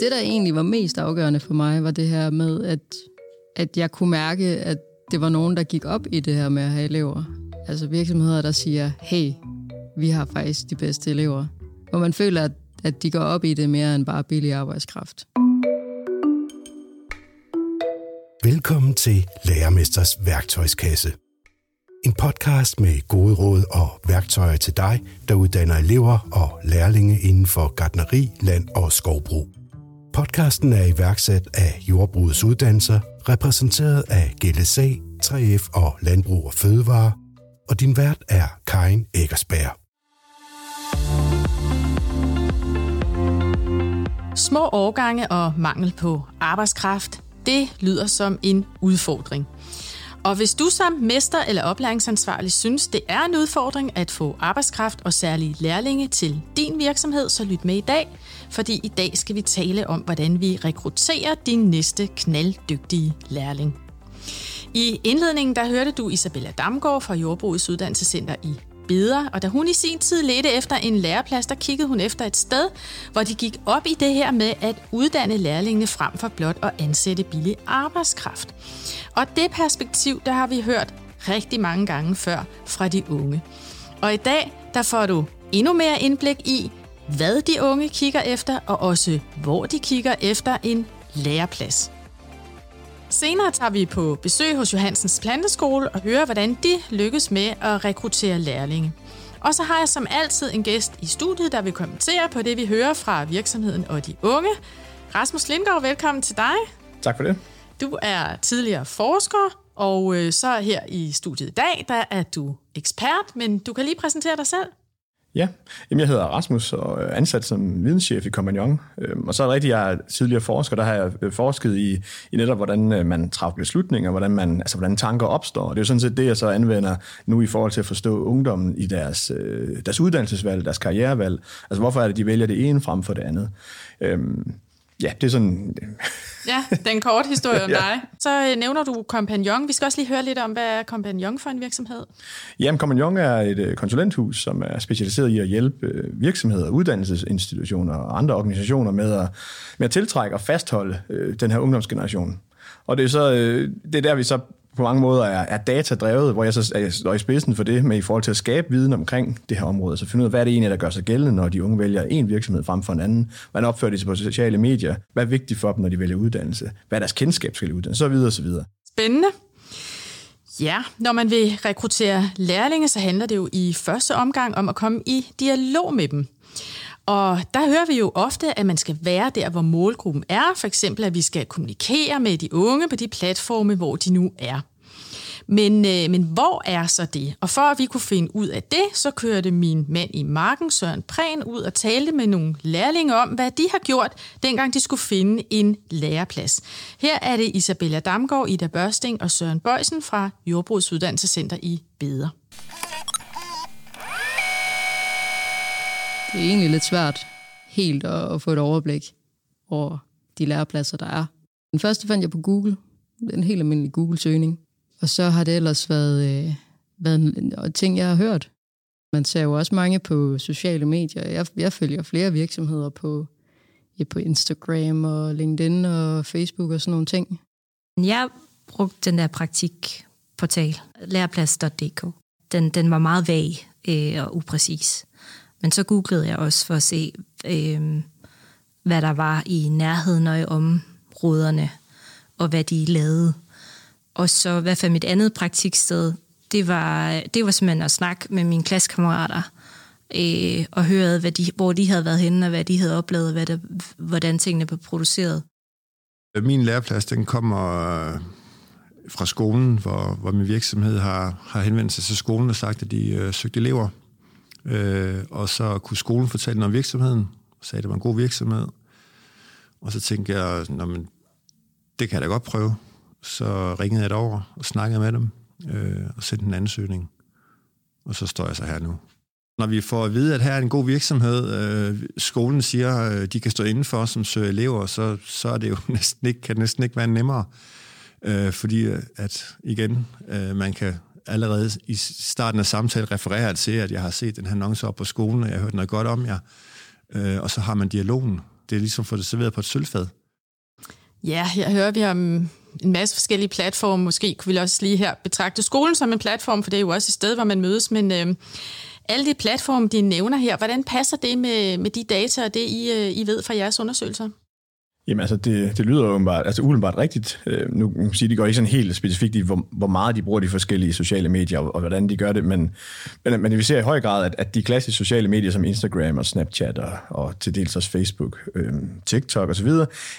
Det, der egentlig var mest afgørende for mig, var det her med, at, at jeg kunne mærke, at det var nogen, der gik op i det her med at have elever. Altså virksomheder, der siger, hey, vi har faktisk de bedste elever. Hvor man føler, at, at de går op i det mere end bare billig arbejdskraft. Velkommen til Lærermesters værktøjskasse. En podcast med gode råd og værktøjer til dig, der uddanner elever og lærlinge inden for gardneri, land og skovbrug. Podcasten er iværksat af Jordbrugets Uddannelser, repræsenteret af GLSA, 3F og Landbrug og Fødevare, og din vært er Karin Eggersberg. Små årgange og mangel på arbejdskraft, det lyder som en udfordring. Og hvis du som mester eller oplæringsansvarlig synes, det er en udfordring at få arbejdskraft og særlige lærlinge til din virksomhed, så lyt med i dag, fordi i dag skal vi tale om, hvordan vi rekrutterer din næste knalddygtige lærling. I indledningen der hørte du Isabella Damgaard fra Jordbrugets Uddannelsescenter i Beder, og da hun i sin tid ledte efter en læreplads, der kiggede hun efter et sted, hvor de gik op i det her med at uddanne lærlingene frem for blot at ansætte billig arbejdskraft. Og det perspektiv, der har vi hørt rigtig mange gange før fra de unge. Og i dag, der får du endnu mere indblik i, hvad de unge kigger efter, og også hvor de kigger efter en læreplads. Senere tager vi på besøg hos Johansens Planteskole og hører, hvordan de lykkes med at rekruttere lærlinge. Og så har jeg som altid en gæst i studiet, der vil kommentere på det, vi hører fra virksomheden og de unge. Rasmus Lindgaard, velkommen til dig. Tak for det. Du er tidligere forsker, og øh, så her i studiet i dag, der er du ekspert, men du kan lige præsentere dig selv. Ja, Jamen, jeg hedder Rasmus og er ansat som videnschef i Compagnon. Øhm, og så er det rigtigt, jeg er tidligere forsker, der har jeg øh, forsket i, i netop, hvordan øh, man træffer beslutninger, hvordan, man, altså, hvordan tanker opstår. Og det er jo sådan set det, jeg så anvender nu i forhold til at forstå ungdommen i deres, deres uddannelsesvalg, deres karrierevalg. Altså hvorfor er det, de vælger det ene frem for det andet. Øhm, ja, det er sådan... ja, den korte historie om ja. dig. Så øh, nævner du Compagnon. Vi skal også lige høre lidt om, hvad er Compagnon for en virksomhed? Jamen, Compagnon er et øh, konsulenthus, som er specialiseret i at hjælpe øh, virksomheder, uddannelsesinstitutioner og andre organisationer med at, med at tiltrække og fastholde øh, den her ungdomsgeneration. Og det er, så, øh, det er der, vi så på mange måder er, er datadrevet, hvor jeg så er i spidsen for det med i forhold til at skabe viden omkring det her område. Så finde ud af, hvad er det egentlig, der gør sig gældende, når de unge vælger en virksomhed frem for en anden. Hvordan opfører de sig på sociale medier? Hvad er vigtigt for dem, når de vælger uddannelse? Hvad er deres kendskab til uddannelse? Så videre, så videre. Spændende. Ja, når man vil rekruttere lærlinge, så handler det jo i første omgang om at komme i dialog med dem. Og der hører vi jo ofte, at man skal være der, hvor målgruppen er. For eksempel, at vi skal kommunikere med de unge på de platforme, hvor de nu er. Men, øh, men hvor er så det? Og for at vi kunne finde ud af det, så kørte min mand i marken, Søren Prehn, ud og talte med nogle lærlinge om, hvad de har gjort, dengang de skulle finde en læreplads. Her er det Isabella Damgaard, Ida Børsting og Søren Bøjsen fra Jordbrugsuddannelsescenter i Beder. Det er egentlig lidt svært helt at, at få et overblik over de lærepladser, der er. Den første fandt jeg på Google. En helt almindelig Google-søgning. Og så har det ellers været, øh, været en, ting, jeg har hørt. Man ser jo også mange på sociale medier. Jeg, jeg følger flere virksomheder på, ja, på Instagram og LinkedIn og Facebook og sådan nogle ting. Jeg brugte den der praktikportal, læreplads.dk. Den, den var meget vag øh, og upræcis. Men så googlede jeg også for at se, øh, hvad der var i nærheden og i områderne, og hvad de lavede. Og så hvad for mit andet praktiksted, det var, det var simpelthen at snakke med mine klassekammerater, øh, og høre, hvad de, hvor de havde været henne, og hvad de havde oplevet, hvad der, hvordan tingene blev produceret. Min læreplads, den kommer øh, fra skolen, hvor, hvor min virksomhed har, har henvendt sig til skolen og sagt, at de øh, søgte elever. Øh, og så kunne skolen fortælle noget om virksomheden, sagde, at det var en god virksomhed. Og så tænkte jeg, men, det kan jeg da godt prøve. Så ringede jeg over og snakkede med dem, øh, og sendte en ansøgning. Og så står jeg så her nu. Når vi får at vide, at her er en god virksomhed, øh, skolen siger, øh, de kan stå indenfor som søger elever, så, så er det jo næsten ikke, kan det næsten ikke være nemmere. Øh, fordi øh, at igen, øh, man kan allerede i starten af samtalen refererer til, at jeg har set den her annonce op på skolen, og jeg har hørt noget godt om jer. Øh, og så har man dialogen. det er ligesom at få det serveret på et sølvfad. Ja, her hører vi om mm, en masse forskellige platforme. Måske kunne vi også lige her betragte skolen som en platform, for det er jo også et sted, hvor man mødes. Men øh, alle de platforme, de nævner her, hvordan passer det med, med de data og det, I, øh, I ved fra jeres undersøgelser? Jamen altså, det, det lyder umiddelbart, altså umiddelbart rigtigt. Øh, nu kan man sige, de går ikke sådan helt specifikt i, hvor, hvor meget de bruger de forskellige sociale medier, og, og hvordan de gør det, men, men, men vi ser i høj grad, at, at de klassiske sociale medier som Instagram og Snapchat og, og til dels også Facebook, øh, TikTok osv.,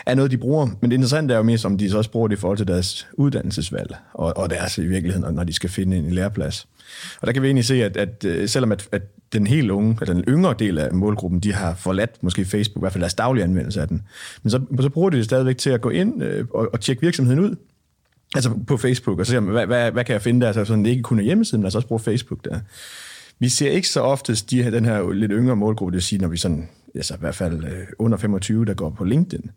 er noget, de bruger. Men det interessante er jo mest, om de så også bruger det i forhold til deres uddannelsesvalg, og, og deres i virkeligheden, når de skal finde en læreplads. Og der kan vi egentlig se, at, at øh, selvom at, at den helt unge, eller den yngre del af målgruppen, de har forladt måske Facebook, i hvert fald deres daglige anvendelse af den. Men så, så bruger de det stadigvæk til at gå ind øh, og, og tjekke virksomheden ud. Altså på Facebook, og se, hvad, hvad, hvad kan jeg finde der, så sådan, det ikke kun er hjemmesiden, men altså også bruge Facebook der. Vi ser ikke så oftest de her, den her lidt yngre målgruppe, det vil sige, når vi sådan, altså i hvert fald øh, under 25, der går på LinkedIn.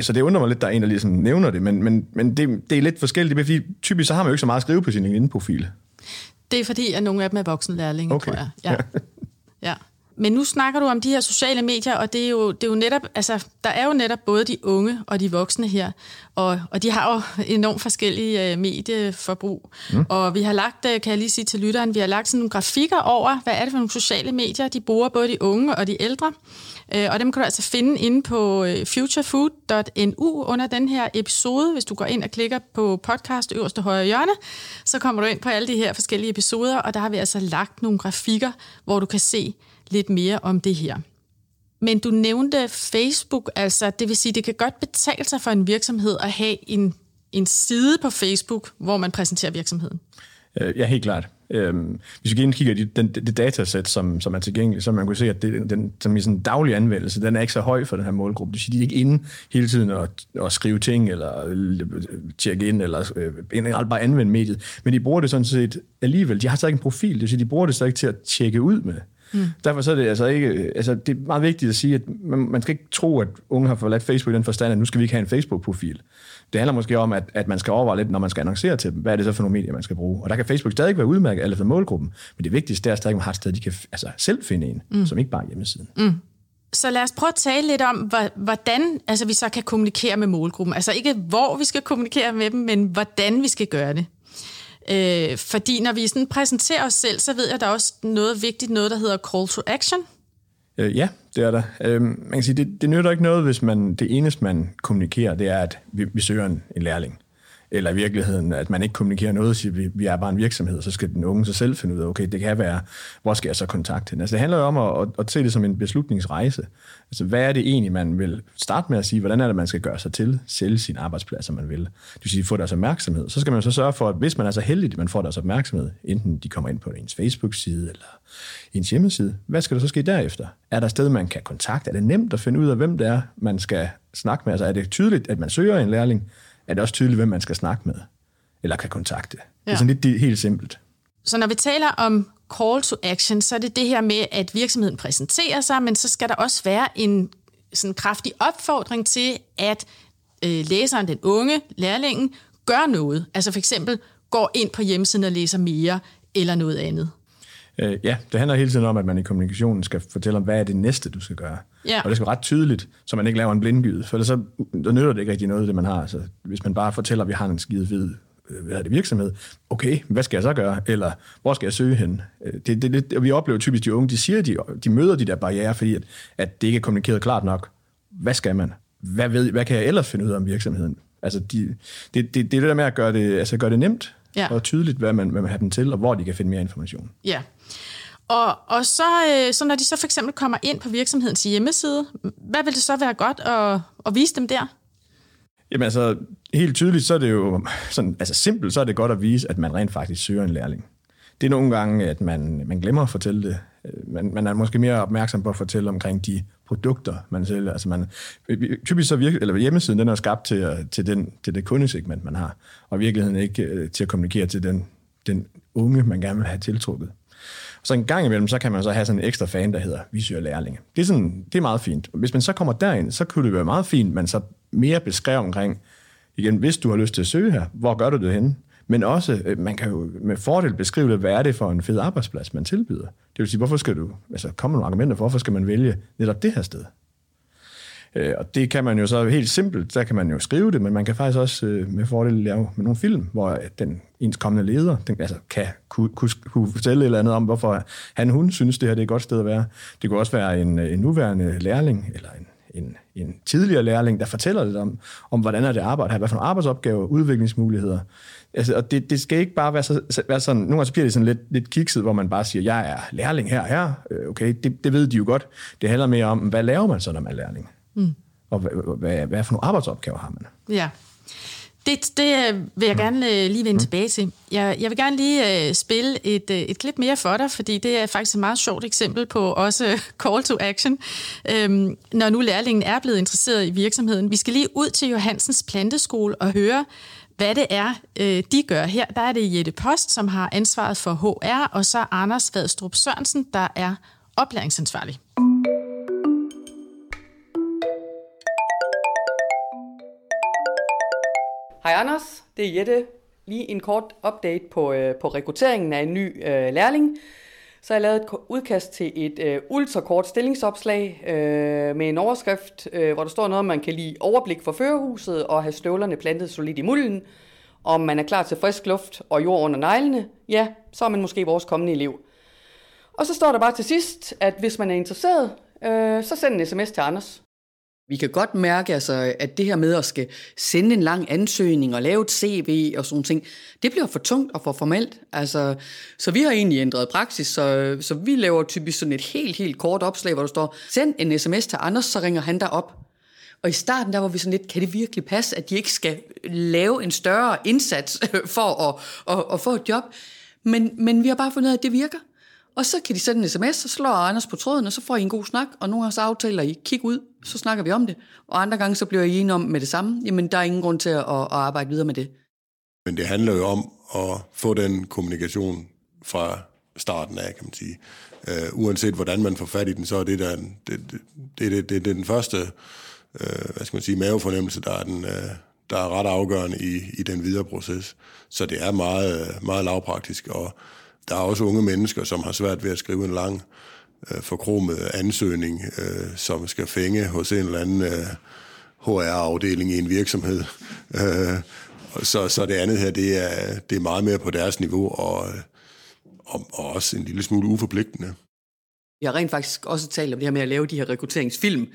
Så det undrer mig lidt, der er en, der ligesom nævner det, men, men, men det, det er lidt forskelligt, fordi typisk så har man jo ikke så meget at skrive på sin LinkedIn-profil. Det er fordi, at nogle af dem er voksenlærlinge, okay. tror jeg. Ja. ja. Men nu snakker du om de her sociale medier, og det er jo, det er jo netop, altså, der er jo netop både de unge og de voksne her, og, og de har jo enormt forskellige uh, medieforbrug. Mm. Og vi har lagt, uh, kan jeg lige sige til lytteren, vi har lagt sådan nogle grafikker over, hvad er det for nogle sociale medier, de bruger både de unge og de ældre. Uh, og dem kan du altså finde inde på futurefood.nu under den her episode. Hvis du går ind og klikker på podcast øverste højre hjørne, så kommer du ind på alle de her forskellige episoder, og der har vi altså lagt nogle grafikker, hvor du kan se, lidt mere om det her. Men du nævnte Facebook, altså det vil sige, det kan godt betale sig for en virksomhed at have en, en side på Facebook, hvor man præsenterer virksomheden. Øh, ja, helt klart. Øhm, hvis vi kigger i den, det datasæt, som, som er tilgængeligt, så man kan se, at det, den som i sådan daglig anvendelse, den er ikke så høj for den her målgruppe. Det vil sige, de er ikke inde hele tiden og, og skrive ting, eller øh, tjekke ind, eller øh, bare anvende mediet. Men de bruger det sådan set alligevel. De har så ikke en profil, det vil sige, de bruger det så ikke til at tjekke ud med. Mm. Derfor så er det altså ikke, altså det er meget vigtigt at sige, at man, man skal ikke tro, at unge har forladt Facebook i den forstand, at nu skal vi ikke have en Facebook-profil. Det handler måske om, at, at man skal overveje lidt, når man skal annoncere til dem, hvad er det så for nogle medier, man skal bruge. Og der kan Facebook stadig være udmærket, eller for målgruppen. Men det vigtigste er stadig, at man har et sted, de kan altså, selv finde en, mm. som ikke bare er hjemmesiden. Mm. Så lad os prøve at tale lidt om, hvordan altså, vi så kan kommunikere med målgruppen. Altså ikke hvor vi skal kommunikere med dem, men hvordan vi skal gøre det. Øh, fordi når vi sådan præsenterer os selv, så ved jeg, at der er også noget vigtigt, noget der hedder call to action. Øh, ja, det er der. Øh, man kan sige, det, det nytter ikke noget, hvis man det eneste, man kommunikerer, det er, at vi, vi søger en, en lærling eller i virkeligheden, at man ikke kommunikerer noget, siger, vi, vi er bare en virksomhed, så skal den unge sig selv finde ud af, okay, det kan være, hvor skal jeg så kontakte hende? Altså det handler jo om at, at, at se det som en beslutningsrejse. Altså hvad er det egentlig, man vil starte med at sige, hvordan er det, man skal gøre sig til, sælge sin arbejdsplads, som man vil. Du vil sige, få deres opmærksomhed. Så skal man så sørge for, at hvis man er så heldig, at man får deres opmærksomhed, enten de kommer ind på ens Facebook-side eller ens hjemmeside, hvad skal der så ske derefter? Er der et sted, man kan kontakte? Er det nemt at finde ud af, hvem det er, man skal snakke med? Altså er det tydeligt, at man søger en lærling? Er det også tydeligt, hvem man skal snakke med, eller kan kontakte. Ja. Det er sådan lidt helt simpelt. Så når vi taler om call to action, så er det det her med, at virksomheden præsenterer sig, men så skal der også være en sådan kraftig opfordring til, at øh, læseren, den unge, lærlingen, gør noget. Altså for eksempel går ind på hjemmesiden og læser mere, eller noget andet. Øh, ja, det handler hele tiden om, at man i kommunikationen skal fortælle om, hvad er det næste, du skal gøre. Ja. Og det skal være ret tydeligt, så man ikke laver en blindgyde, for så der nytter det ikke rigtig noget, det man har. Altså, hvis man bare fortæller, at vi har en skide fed øh, hvad er det, virksomhed, okay, hvad skal jeg så gøre? Eller hvor skal jeg søge hen? Øh, det, det, det, vi oplever typisk, de unge, de siger, de, de møder de der barriere, fordi at, at det ikke er kommunikeret klart nok. Hvad skal man? Hvad, ved, hvad kan jeg ellers finde ud af om virksomheden? Altså, de, det, det, det er det der med at gøre det, altså gøre det nemt ja. og tydeligt, hvad man, hvad man har dem til, og hvor de kan finde mere information. Ja, og, og så, øh, så når de så for eksempel kommer ind på virksomhedens hjemmeside, hvad vil det så være godt at, at vise dem der? Jamen altså, helt tydeligt, så er det jo sådan, altså simpelt, så er det godt at vise, at man rent faktisk søger en lærling. Det er nogle gange, at man, man glemmer at fortælle det. Øh, man, man er måske mere opmærksom på at fortælle omkring de produkter, man sælger. Altså man, øh, typisk så virke, eller hjemmesiden, den er skabt til, øh, til, den, til det kundesegment, man har, og i virkeligheden ikke til at kommunikere til den, den unge, man gerne vil have tiltrukket. Og Så en gang imellem, så kan man så have sådan en ekstra fan, der hedder, vi søger lærlinge. Det er, sådan, det er meget fint. Hvis man så kommer derind, så kunne det være meget fint, man så mere beskrev omkring, igen, hvis du har lyst til at søge her, hvor gør du det henne? Men også, øh, man kan jo med fordel beskrive det, hvad er det for en fed arbejdsplads, man tilbyder. Det vil sige, hvorfor skal du, altså komme nogle argumenter for, hvorfor skal man vælge netop det her sted? Øh, og det kan man jo så helt simpelt, der kan man jo skrive det, men man kan faktisk også øh, med fordel lave med nogle film, hvor den ens kommende leder den, altså, kan kunne, kunne, kunne fortælle et eller andet om, hvorfor han hun synes, det her det er et godt sted at være. Det kunne også være en, øh, en nuværende lærling, eller en, en, en tidligere lærling, der fortæller lidt om, om hvordan er det arbejde her, hvad for nogle arbejdsopgaver, udviklingsmuligheder. Altså, og det, det skal ikke bare være, så, være sådan, nogle gange så bliver det sådan lidt, lidt kikset, hvor man bare siger, jeg er lærling her her. Øh, okay, det, det ved de jo godt. Det handler mere om, hvad laver man så, når man er lærling? Mm. Og hvad, hvad, hvad for nogle arbejdsopgaver har man? Ja. Det, det øh, vil jeg gerne øh, lige vende mm. tilbage til. Jeg, jeg vil gerne lige uh, spille et, et klip mere for dig, fordi det er faktisk et meget sjovt eksempel på også call to action, um, når nu lærlingen er blevet interesseret i virksomheden. Vi skal lige ud til Johansens planteskole og høre, hvad det er, uh, de gør her. Der er det Jette Post, som har ansvaret for HR, og så Anders Vadstrup Sørensen, der er oplæringsansvarlig. Hej Anders, det er Jette. Lige en kort update på, øh, på rekrutteringen af en ny øh, lærling. Så har jeg lavet et udkast til et øh, ultrakort stillingsopslag øh, med en overskrift, øh, hvor der står noget om, man kan lige overblik for førerhuset og have støvlerne plantet solidt i mulden. Om man er klar til frisk luft og jord under neglene, ja, så er man måske vores kommende elev. Og så står der bare til sidst, at hvis man er interesseret, øh, så send en sms til Anders. Vi kan godt mærke, altså, at det her med at skal sende en lang ansøgning og lave et CV og sådan ting, det bliver for tungt og for formelt. Altså, så vi har egentlig ændret praksis, så, så vi laver typisk sådan et helt, helt kort opslag, hvor der står, send en sms til Anders, så ringer han dig op. Og i starten, der var vi sådan lidt, kan det virkelig passe, at de ikke skal lave en større indsats for at, at, at få et job? Men, men vi har bare fundet ud af, at det virker. Og så kan de sende en sms, så slår Anders på tråden, og så får I en god snak, og nogle gange så aftaler I, kig ud, så snakker vi om det. Og andre gange så bliver I enige om med det samme, jamen der er ingen grund til at, at arbejde videre med det. Men det handler jo om at få den kommunikation fra starten af, kan man sige. Øh, uanset hvordan man får fat i den, så er det, der, det, det, det, det, det, det er den første øh, hvad skal man sige, mavefornemmelse, der er, den, øh, der er ret afgørende i, i den videre proces. Så det er meget, meget lavpraktisk, og der er også unge mennesker, som har svært ved at skrive en lang, øh, forkromet ansøgning, øh, som skal fænge hos en eller anden øh, HR-afdeling i en virksomhed. Øh, så, så det andet her, det er, det er meget mere på deres niveau, og, øh, og, og også en lille smule uforpligtende. Jeg har rent faktisk også talt om det her med at lave de her rekrutteringsfilm,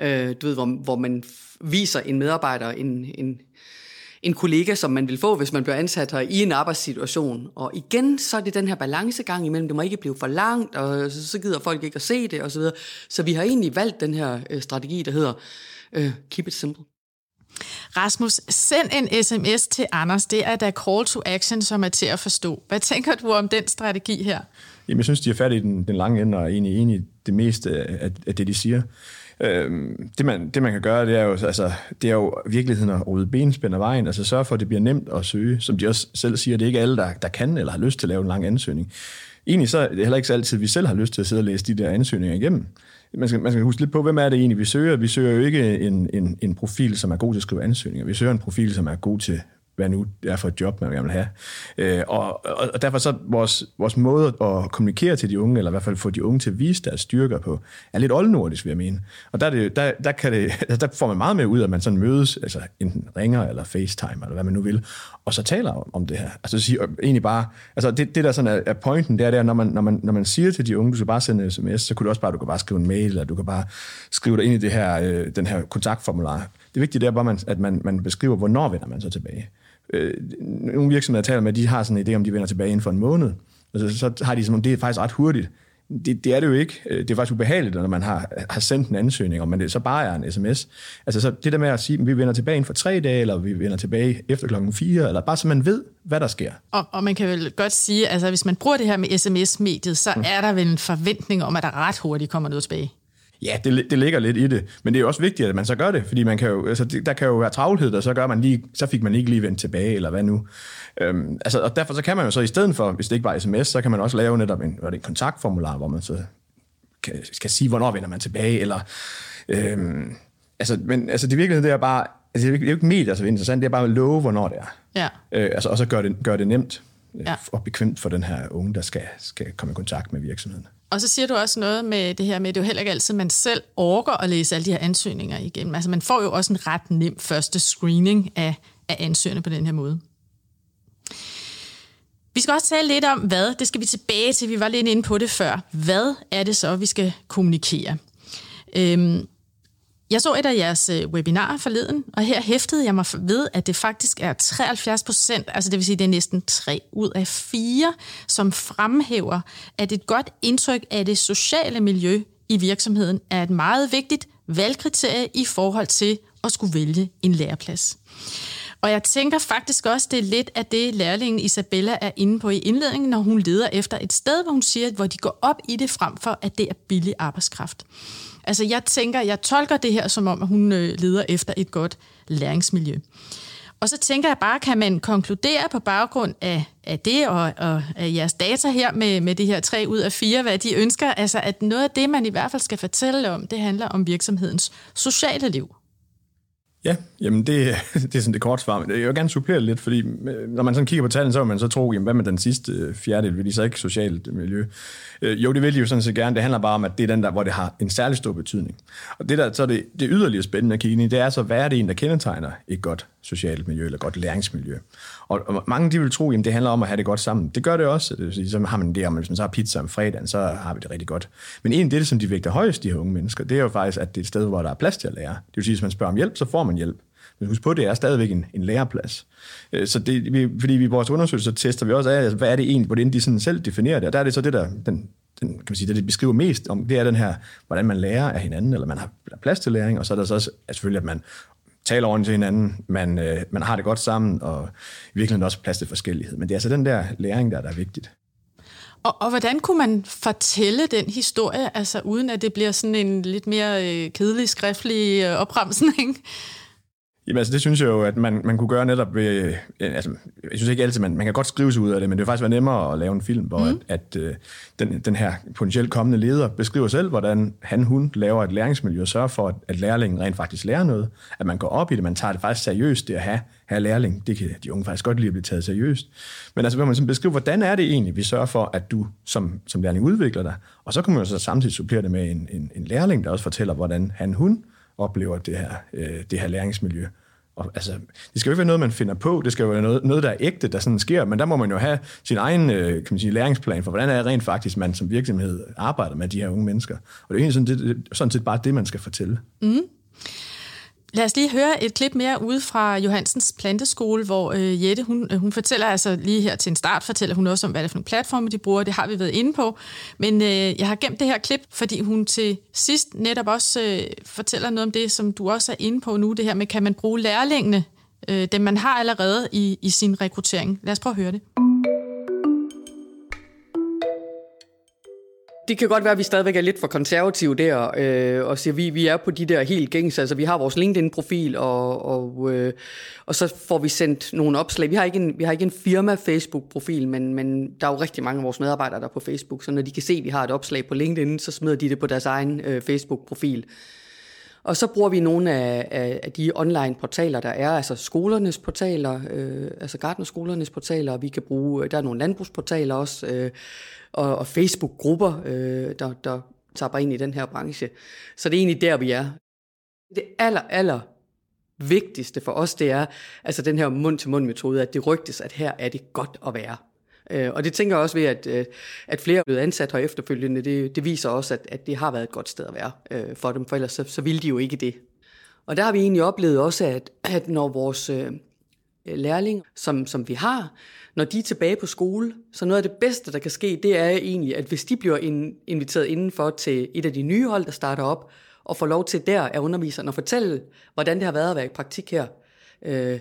øh, du ved, hvor, hvor man viser en medarbejder en, en, en kollega, som man vil få, hvis man bliver ansat her i en arbejdssituation. Og igen, så er det den her balancegang imellem, det må ikke blive for langt, og så gider folk ikke at se det, osv. Så, videre. så vi har egentlig valgt den her øh, strategi, der hedder øh, Keep it simple. Rasmus, send en sms til Anders. Det er da call to action, som er til at forstå. Hvad tænker du om den strategi her? Jamen, jeg synes, de er færdige i den, den lange ende, og er egentlig enige i det meste af, af det, de siger. Øh, det, man, det man kan gøre, det er jo, altså, det er jo virkeligheden at rydde benspænd af vejen, altså sørge for, at det bliver nemt at søge. Som de også selv siger, det er ikke alle, der, der kan eller har lyst til at lave en lang ansøgning. Egentlig så er det heller ikke så altid, at vi selv har lyst til at sidde og læse de der ansøgninger igennem. Man skal, man skal huske lidt på, hvem er det egentlig, vi søger. Vi søger jo ikke en, en, en profil, som er god til at skrive ansøgninger. Vi søger en profil, som er god til hvad nu det er for et job, man gerne vil have. Øh, og, og derfor så vores, vores måde at kommunikere til de unge, eller i hvert fald få de unge til at vise deres styrker på, er lidt oldnordisk, vil jeg mene. Og der, er det, der, der, kan det, der får man meget mere ud, at man sådan mødes, altså enten ringer eller FaceTime, eller hvad man nu vil, og så taler om, om det her. Altså siger, egentlig bare, altså det, det der sådan er, er pointen, det er der, når man, når, man, når man siger til de unge, du skal bare sende en sms, så kunne du også bare, du kan bare skrive en mail, eller du kan bare skrive dig ind i det her, øh, den her kontaktformular. Det vigtige det er bare, man, at man, man beskriver, hvornår vender man så tilbage øh, nogle virksomheder, jeg taler med, de har sådan en idé om, de vender tilbage inden for en måned. Altså, så har de sådan, det er faktisk ret hurtigt. Det, det er det jo ikke. Øh, det er faktisk ubehageligt, når man har, har sendt en ansøgning, og man det så bare er en sms. Altså så det der med at sige, at vi vender tilbage inden for tre dage, eller vi vender tilbage efter klokken fire, eller bare så man ved, hvad der sker. Og, og man kan vel godt sige, altså hvis man bruger det her med sms-mediet, så mm. er der vel en forventning om, at der ret hurtigt kommer noget tilbage. Ja, det, det ligger lidt i det, men det er jo også vigtigt, at man så gør det, fordi man kan jo, altså, der kan jo være travlhed, og så, gør man lige, så fik man ikke lige vendt tilbage, eller hvad nu. Øhm, altså, og derfor så kan man jo så i stedet for, hvis det ikke var sms, så kan man også lave netop en, en kontaktformular, hvor man så kan, skal sige, hvornår vender man tilbage, eller... Øhm, altså, men altså, det virkelighed, det er bare, altså, det er jo ikke medier, altså, interessant, det er bare at love, hvornår det er. Ja. Øh, altså, og så gør det, gør det nemt øh, ja. og bekvemt for den her unge, der skal, skal komme i kontakt med virksomheden. Og så siger du også noget med det her med, at det er jo heller ikke altid, man selv orker at læse alle de her ansøgninger igennem. Altså man får jo også en ret nem første screening af, af ansøgerne på den her måde. Vi skal også tale lidt om, hvad, det skal vi tilbage til, vi var lidt inde på det før. Hvad er det så, vi skal kommunikere? Øhm, jeg så et af jeres øh, webinarer forleden, og her hæftede jeg mig ved, at det faktisk er 73 procent, altså det vil sige, det er næsten 3 ud af 4, som fremhæver, at et godt indtryk af det sociale miljø i virksomheden er et meget vigtigt valgkriterie i forhold til at skulle vælge en læreplads. Og jeg tænker faktisk også, det er lidt af det, lærlingen Isabella er inde på i indledningen, når hun leder efter et sted, hvor hun siger, hvor de går op i det frem for, at det er billig arbejdskraft. Altså jeg tænker, jeg tolker det her som om, at hun øh, leder efter et godt læringsmiljø. Og så tænker jeg bare, kan man konkludere på baggrund af, af det og, og af jeres data her med, med de her tre ud af fire, hvad de ønsker, altså at noget af det, man i hvert fald skal fortælle om, det handler om virksomhedens sociale liv. Ja, jamen det, det er sådan det korte svar, men jeg vil gerne supplere lidt, fordi øh, når man sådan kigger på tallene, så vil man så tro, jamen hvad med den sidste øh, fjerdedel, vil de så ikke socialt miljø? Øh, jo, det vil de jo sådan set gerne, det handler bare om, at det er den der, hvor det har en særlig stor betydning. Og det der, så er det, det yderligere spændende at kigge ind i, det er så, hvad er det en, der kendetegner et godt socialt miljø, eller godt læringsmiljø? Og, og mange de vil tro, at det handler om at have det godt sammen. Det gør det også. Det vil sige, så har man det om, hvis man så har pizza om fredagen, så har vi det rigtig godt. Men en af det, som de vægter højst, de her unge mennesker, det er jo faktisk, at det er et sted, hvor der er plads til at lære. Det vil sige, hvis man spørger om hjælp, så får man hjælp. Men husk på, det er stadigvæk en, en læreplads. Øh, så det, vi, fordi vi i vores undersøgelser tester vi også af, altså, hvad er det egentlig, hvordan de sådan selv definerer det. Og der er det så det, der, den, den, kan man sige, det, det beskriver mest om, det er den her, hvordan man lærer af hinanden, eller man har plads til læring, og så er der så også, at selvfølgelig, at man taler ordentligt til hinanden, man, øh, man har det godt sammen, og i virkeligheden også plads til forskellighed. Men det er altså den der læring, der, der er vigtigt. Og, og hvordan kunne man fortælle den historie, altså uden at det bliver sådan en lidt mere øh, kedelig skriftlig øh, opremsning? Jamen altså, det synes jeg jo, at man, man kunne gøre netop ved... Altså, jeg synes ikke altid, man, man kan godt skrive sig ud af det, men det vil faktisk være nemmere at lave en film, hvor mm. at, at øh, den, den her potentielt kommende leder beskriver selv, hvordan han, hun laver et læringsmiljø og sørger for, at, at lærlingen rent faktisk lærer noget. At man går op i det, man tager det faktisk seriøst, det at have, have lærling. Det kan de unge faktisk godt lide at blive taget seriøst. Men altså, hvor man beskriver, hvordan er det egentlig, vi sørger for, at du som, som lærling udvikler dig, og så kan man jo så samtidig supplere det med en, en, en lærling, der også fortæller, hvordan han, hun oplever det her, øh, det her læringsmiljø. Og, altså, det skal jo ikke være noget, man finder på, det skal jo være noget, noget der er ægte, der sådan sker, men der må man jo have sin egen øh, kan man sige, læringsplan for, hvordan er det rent faktisk, man som virksomhed arbejder med de her unge mennesker. Og det er egentlig sådan, det, sådan set bare det, man skal fortælle. Mm. Lad os lige høre et klip mere ud fra Johansens planteskole, hvor øh, Jette, hun, øh, hun fortæller altså lige her til en start, fortæller hun også om, hvad det er for nogle platforme, de bruger, det har vi været inde på. Men øh, jeg har gemt det her klip, fordi hun til sidst netop også øh, fortæller noget om det, som du også er inde på nu, det her med, kan man bruge lærlingene, øh, dem man har allerede i, i sin rekruttering. Lad os prøve at høre det. Det kan godt være, at vi stadigvæk er lidt for konservative der, øh, og siger, vi, vi er på de der helt gængs, altså vi har vores LinkedIn-profil, og, og, øh, og så får vi sendt nogle opslag. Vi har ikke en, vi har ikke en firma-Facebook-profil, men, men der er jo rigtig mange af vores medarbejdere, der er på Facebook, så når de kan se, at vi har et opslag på LinkedIn, så smider de det på deres egen øh, Facebook-profil. Og så bruger vi nogle af, af, af de online portaler, der er, altså skolernes portaler, øh, altså Gardnerskolernes portaler, og vi kan bruge, øh, der er nogle landbrugsportaler også, øh, og, og Facebook-grupper, øh, der, der tapper ind i den her branche. Så det er egentlig der, vi er. Det aller, aller vigtigste for os, det er altså den her mund-til-mund-metode, at det rygtes, at her er det godt at være. Øh, og det tænker jeg også ved, at, øh, at flere er blevet ansat her efterfølgende. Det, det viser også, at, at det har været et godt sted at være øh, for dem, for ellers så, så ville de jo ikke det. Og der har vi egentlig oplevet også, at, at når vores øh, lærling, som, som vi har, når de er tilbage på skole, så noget af det bedste, der kan ske, det er egentlig, at hvis de bliver in, inviteret indenfor til et af de nye hold, der starter op, og får lov til der af underviseren at fortælle, hvordan det har været at være i praktik her, øh,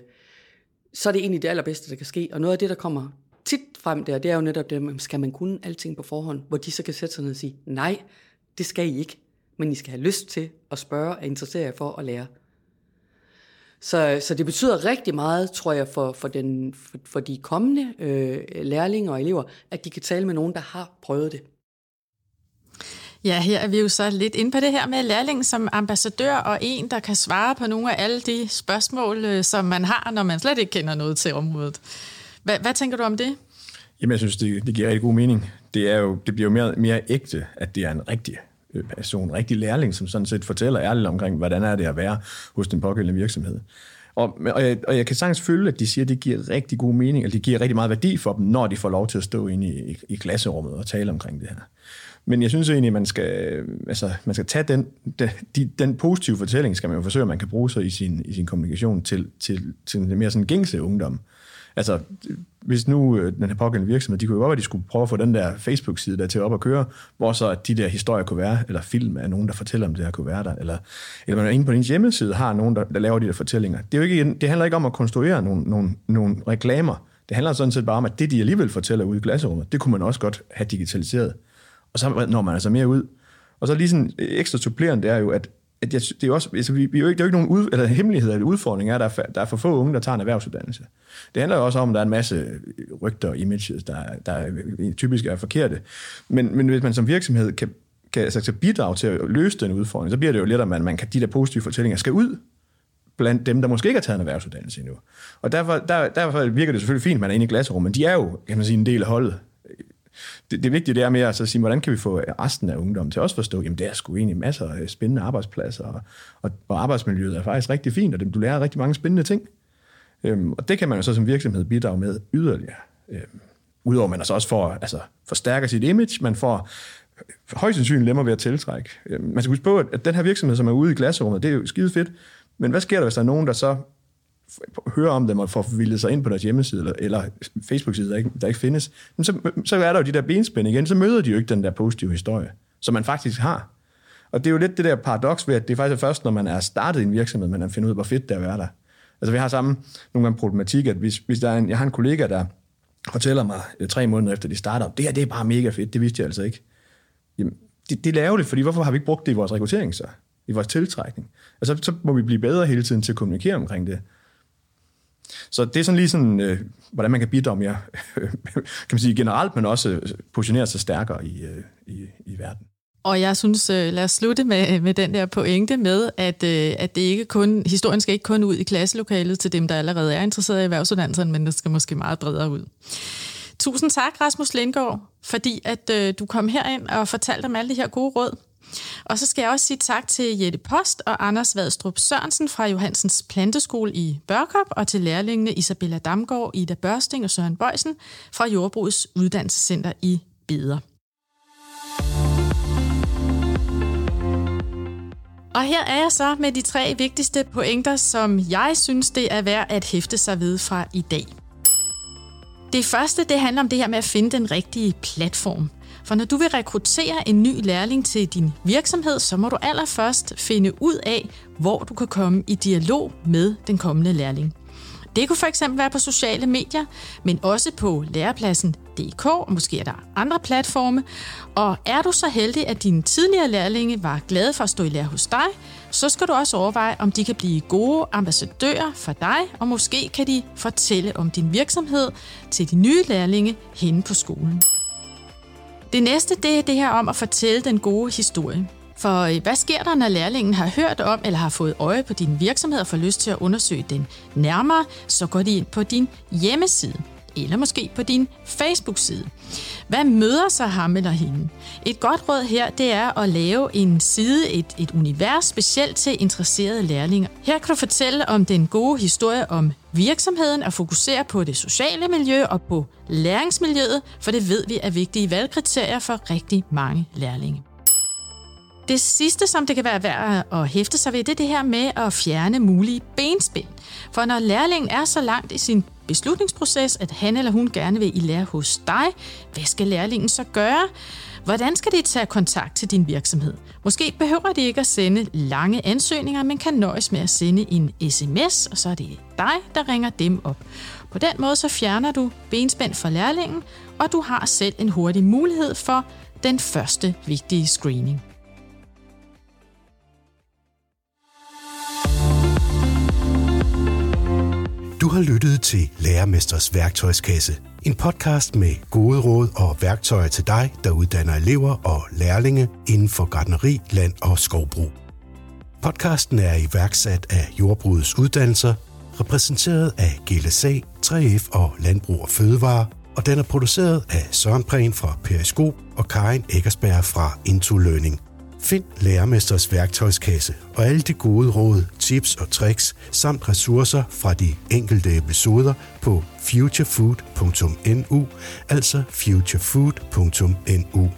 så er det egentlig det allerbedste, der kan ske. Og noget af det, der kommer tit frem der, det er jo netop det, skal man kunne alting på forhånd, hvor de så kan sætte sig ned og sige, nej, det skal I ikke, men I skal have lyst til at spørge og interessere jer for at lære. Så, så det betyder rigtig meget, tror jeg, for, for, den, for, for de kommende øh, lærlinge og elever, at de kan tale med nogen, der har prøvet det. Ja, her er vi jo så lidt inde på det her med lærlingen som ambassadør og en, der kan svare på nogle af alle de spørgsmål, øh, som man har, når man slet ikke kender noget til området. Hvad, hvad tænker du om det? Jamen, jeg synes, det, det giver rigtig god mening. Det, er jo, det bliver jo mere, mere ægte, at det er en rigtig øh, person, en rigtig lærling, som sådan set fortæller ærligt omkring, hvordan er det at være hos den pågældende virksomhed. Og, og, jeg, og jeg kan sagtens føle, at de siger, at det giver rigtig god mening, eller det giver rigtig meget værdi for dem, når de får lov til at stå inde i, i, i klasserummet og tale omkring det her. Men jeg synes egentlig, at man skal, altså, man skal tage den, den, de, den positive fortælling, skal man jo forsøge, at man kan bruge sig i sin, i sin kommunikation til, til, til den mere sådan gængse ungdom. Altså, hvis nu øh, den her pågældende virksomhed, de kunne jo godt være, at de skulle prøve at få den der Facebook-side der til op at køre, hvor så de der historier kunne være, eller film af nogen, der fortæller om det her kunne være der, eller, eller man er inde på din hjemmeside har nogen, der, der laver de der fortællinger. Det, er jo ikke, det handler ikke om at konstruere nogle, nogle, nogle reklamer. Det handler sådan set bare om, at det, de alligevel fortæller ude i klasserummet, det kunne man også godt have digitaliseret. Og så når man altså mere ud. Og så lige sådan øh, ekstra supplerende, det er jo, at, at jeg, det er jo også, altså vi, vi er jo ikke, det er jo ikke nogen ud, eller hemmelighed eller udfordring er, at der er, der er for få unge, der tager en erhvervsuddannelse. Det handler jo også om, at der er en masse rygter og images, der, der typisk er forkerte. Men, men hvis man som virksomhed kan, kan altså, bidrage til at løse den udfordring, så bliver det jo lettere, at man, man kan, de der positive fortællinger skal ud blandt dem, der måske ikke har taget en erhvervsuddannelse endnu. Og derfor, der, derfor virker det selvfølgelig fint, at man er inde i glasrummet, men de er jo, kan man sige, en del af holdet det, det vigtige det er mere altså at sige, hvordan kan vi få resten af ungdommen til også forstå, jamen der er sgu egentlig masser af spændende arbejdspladser, og, og, og arbejdsmiljøet er faktisk rigtig fint, og det, du lærer rigtig mange spændende ting. Øhm, og det kan man jo så som virksomhed bidrage med yderligere. Øhm, Udover at man altså også får, altså, forstærker sit image, man får øh, højst sandsynligt lemmer ved at tiltrække. Øhm, man skal huske på, at den her virksomhed, som er ude i glasrummet, det er jo skide fedt, men hvad sker der, hvis der er nogen, der så hører om dem og får vildet sig ind på deres hjemmeside eller, eller Facebook-side, der ikke, der ikke findes, men så, så er der jo de der benspænd igen, så møder de jo ikke den der positive historie, som man faktisk har. Og det er jo lidt det der paradoks ved, at det er faktisk først, når man er startet i en virksomhed, man finder ud af, hvor fedt det er at være der. Altså vi har sammen nogle gange problematik, at hvis, hvis der er en, jeg har en kollega, der fortæller mig øh, tre måneder efter, de starter, det her det er bare mega fedt, det vidste jeg altså ikke. Jamen, det, det er lavligt, fordi hvorfor har vi ikke brugt det i vores rekruttering så? I vores tiltrækning? Altså, så må vi blive bedre hele tiden til at kommunikere omkring det. Så det er sådan lige sådan, øh, hvordan man kan bidrage mere, kan man sige generelt, men også øh, positionere sig stærkere i, øh, i, i verden. Og jeg synes, øh, lad os slutte med, med den der pointe med, at, øh, at det ikke kun, historien skal ikke kun ud i klasselokalet til dem, der allerede er interesseret i erhvervsuddannelserne, men det skal måske meget bredere ud. Tusind tak, Rasmus Lindgaard, fordi at øh, du kom herind og fortalte om alle de her gode råd. Og så skal jeg også sige tak til Jette Post og Anders Vadstrup Sørensen fra Johansens Planteskole i Børkop, og til lærlingene Isabella Damgaard, Ida Børsting og Søren Bøjsen fra Jordbrugets Uddannelsescenter i Beder. Og her er jeg så med de tre vigtigste pointer, som jeg synes, det er værd at hæfte sig ved fra i dag. Det første, det handler om det her med at finde den rigtige platform. For når du vil rekruttere en ny lærling til din virksomhed, så må du allerførst finde ud af, hvor du kan komme i dialog med den kommende lærling. Det kunne for eksempel være på sociale medier, men også på lærepladsen.dk, og måske er der andre platforme. Og er du så heldig, at dine tidligere lærlinge var glade for at stå i lære hos dig, så skal du også overveje, om de kan blive gode ambassadører for dig, og måske kan de fortælle om din virksomhed til de nye lærlinge henne på skolen. Det næste, det er det her om at fortælle den gode historie. For øh, hvad sker der, når lærlingen har hørt om eller har fået øje på din virksomhed og får lyst til at undersøge den nærmere, så går de ind på din hjemmeside eller måske på din Facebook-side. Hvad møder så ham eller hende? Et godt råd her, det er at lave en side, et, et univers specielt til interesserede lærlinger. Her kan du fortælle om den gode historie om virksomheden og fokusere på det sociale miljø og på læringsmiljøet, for det ved vi er vigtige valgkriterier for rigtig mange lærlinge. Det sidste, som det kan være værd at hæfte sig ved, det er det her med at fjerne mulige benspænd. For når lærlingen er så langt i sin beslutningsproces, at han eller hun gerne vil i lære hos dig, hvad skal lærlingen så gøre? Hvordan skal de tage kontakt til din virksomhed? Måske behøver de ikke at sende lange ansøgninger, men kan nøjes med at sende en sms, og så er det dig, der ringer dem op. På den måde så fjerner du benspænd for lærlingen, og du har selv en hurtig mulighed for den første vigtige screening. Du har lyttet til Lærermesters værktøjskasse. En podcast med gode råd og værktøjer til dig, der uddanner elever og lærlinge inden for gardneri, land og skovbrug. Podcasten er iværksat af Jordbrugets Uddannelser, repræsenteret af GLSA, 3F og Landbrug og Fødevare, og den er produceret af Søren Prehn fra Periskop og Karin Eggersberg fra Into Learning. Find Lærermesters værktøjskasse og alle de gode råd, tips og tricks samt ressourcer fra de enkelte episoder på futurefood.nu, altså futurefood.nu.